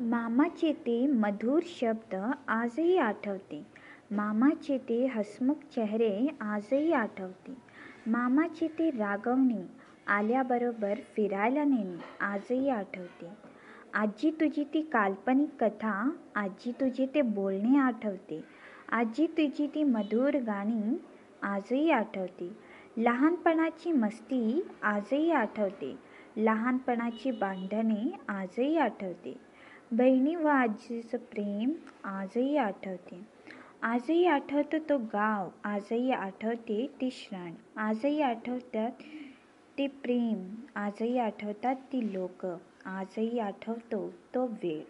मामाचे ते मधुर शब्द आजही आठवते. मामाचे ते हसमुख चेहरे आजही आठवते. मामाचे ते रागवणे आल्याबरोबर फिरायला नेणे आजही आठवते. आजी तुझी ती काल्पनिक कथा आजी तुझे ते बोलणे आठवते. आजी तुझी ती मधुर गाणी आजही आठवते. लहानपणाची मस्ती आजही आठवते. लहानपणाची बांधणे आजही आठवते. बहिणी व आजीचं प्रेम आजही आठवते. आजही आठवतं तो गाव आजही आठवते ती श्राण. आजही आठवतात ते प्रेम आजही आठवतात ती लोक आजही आठवतो तो वेळ.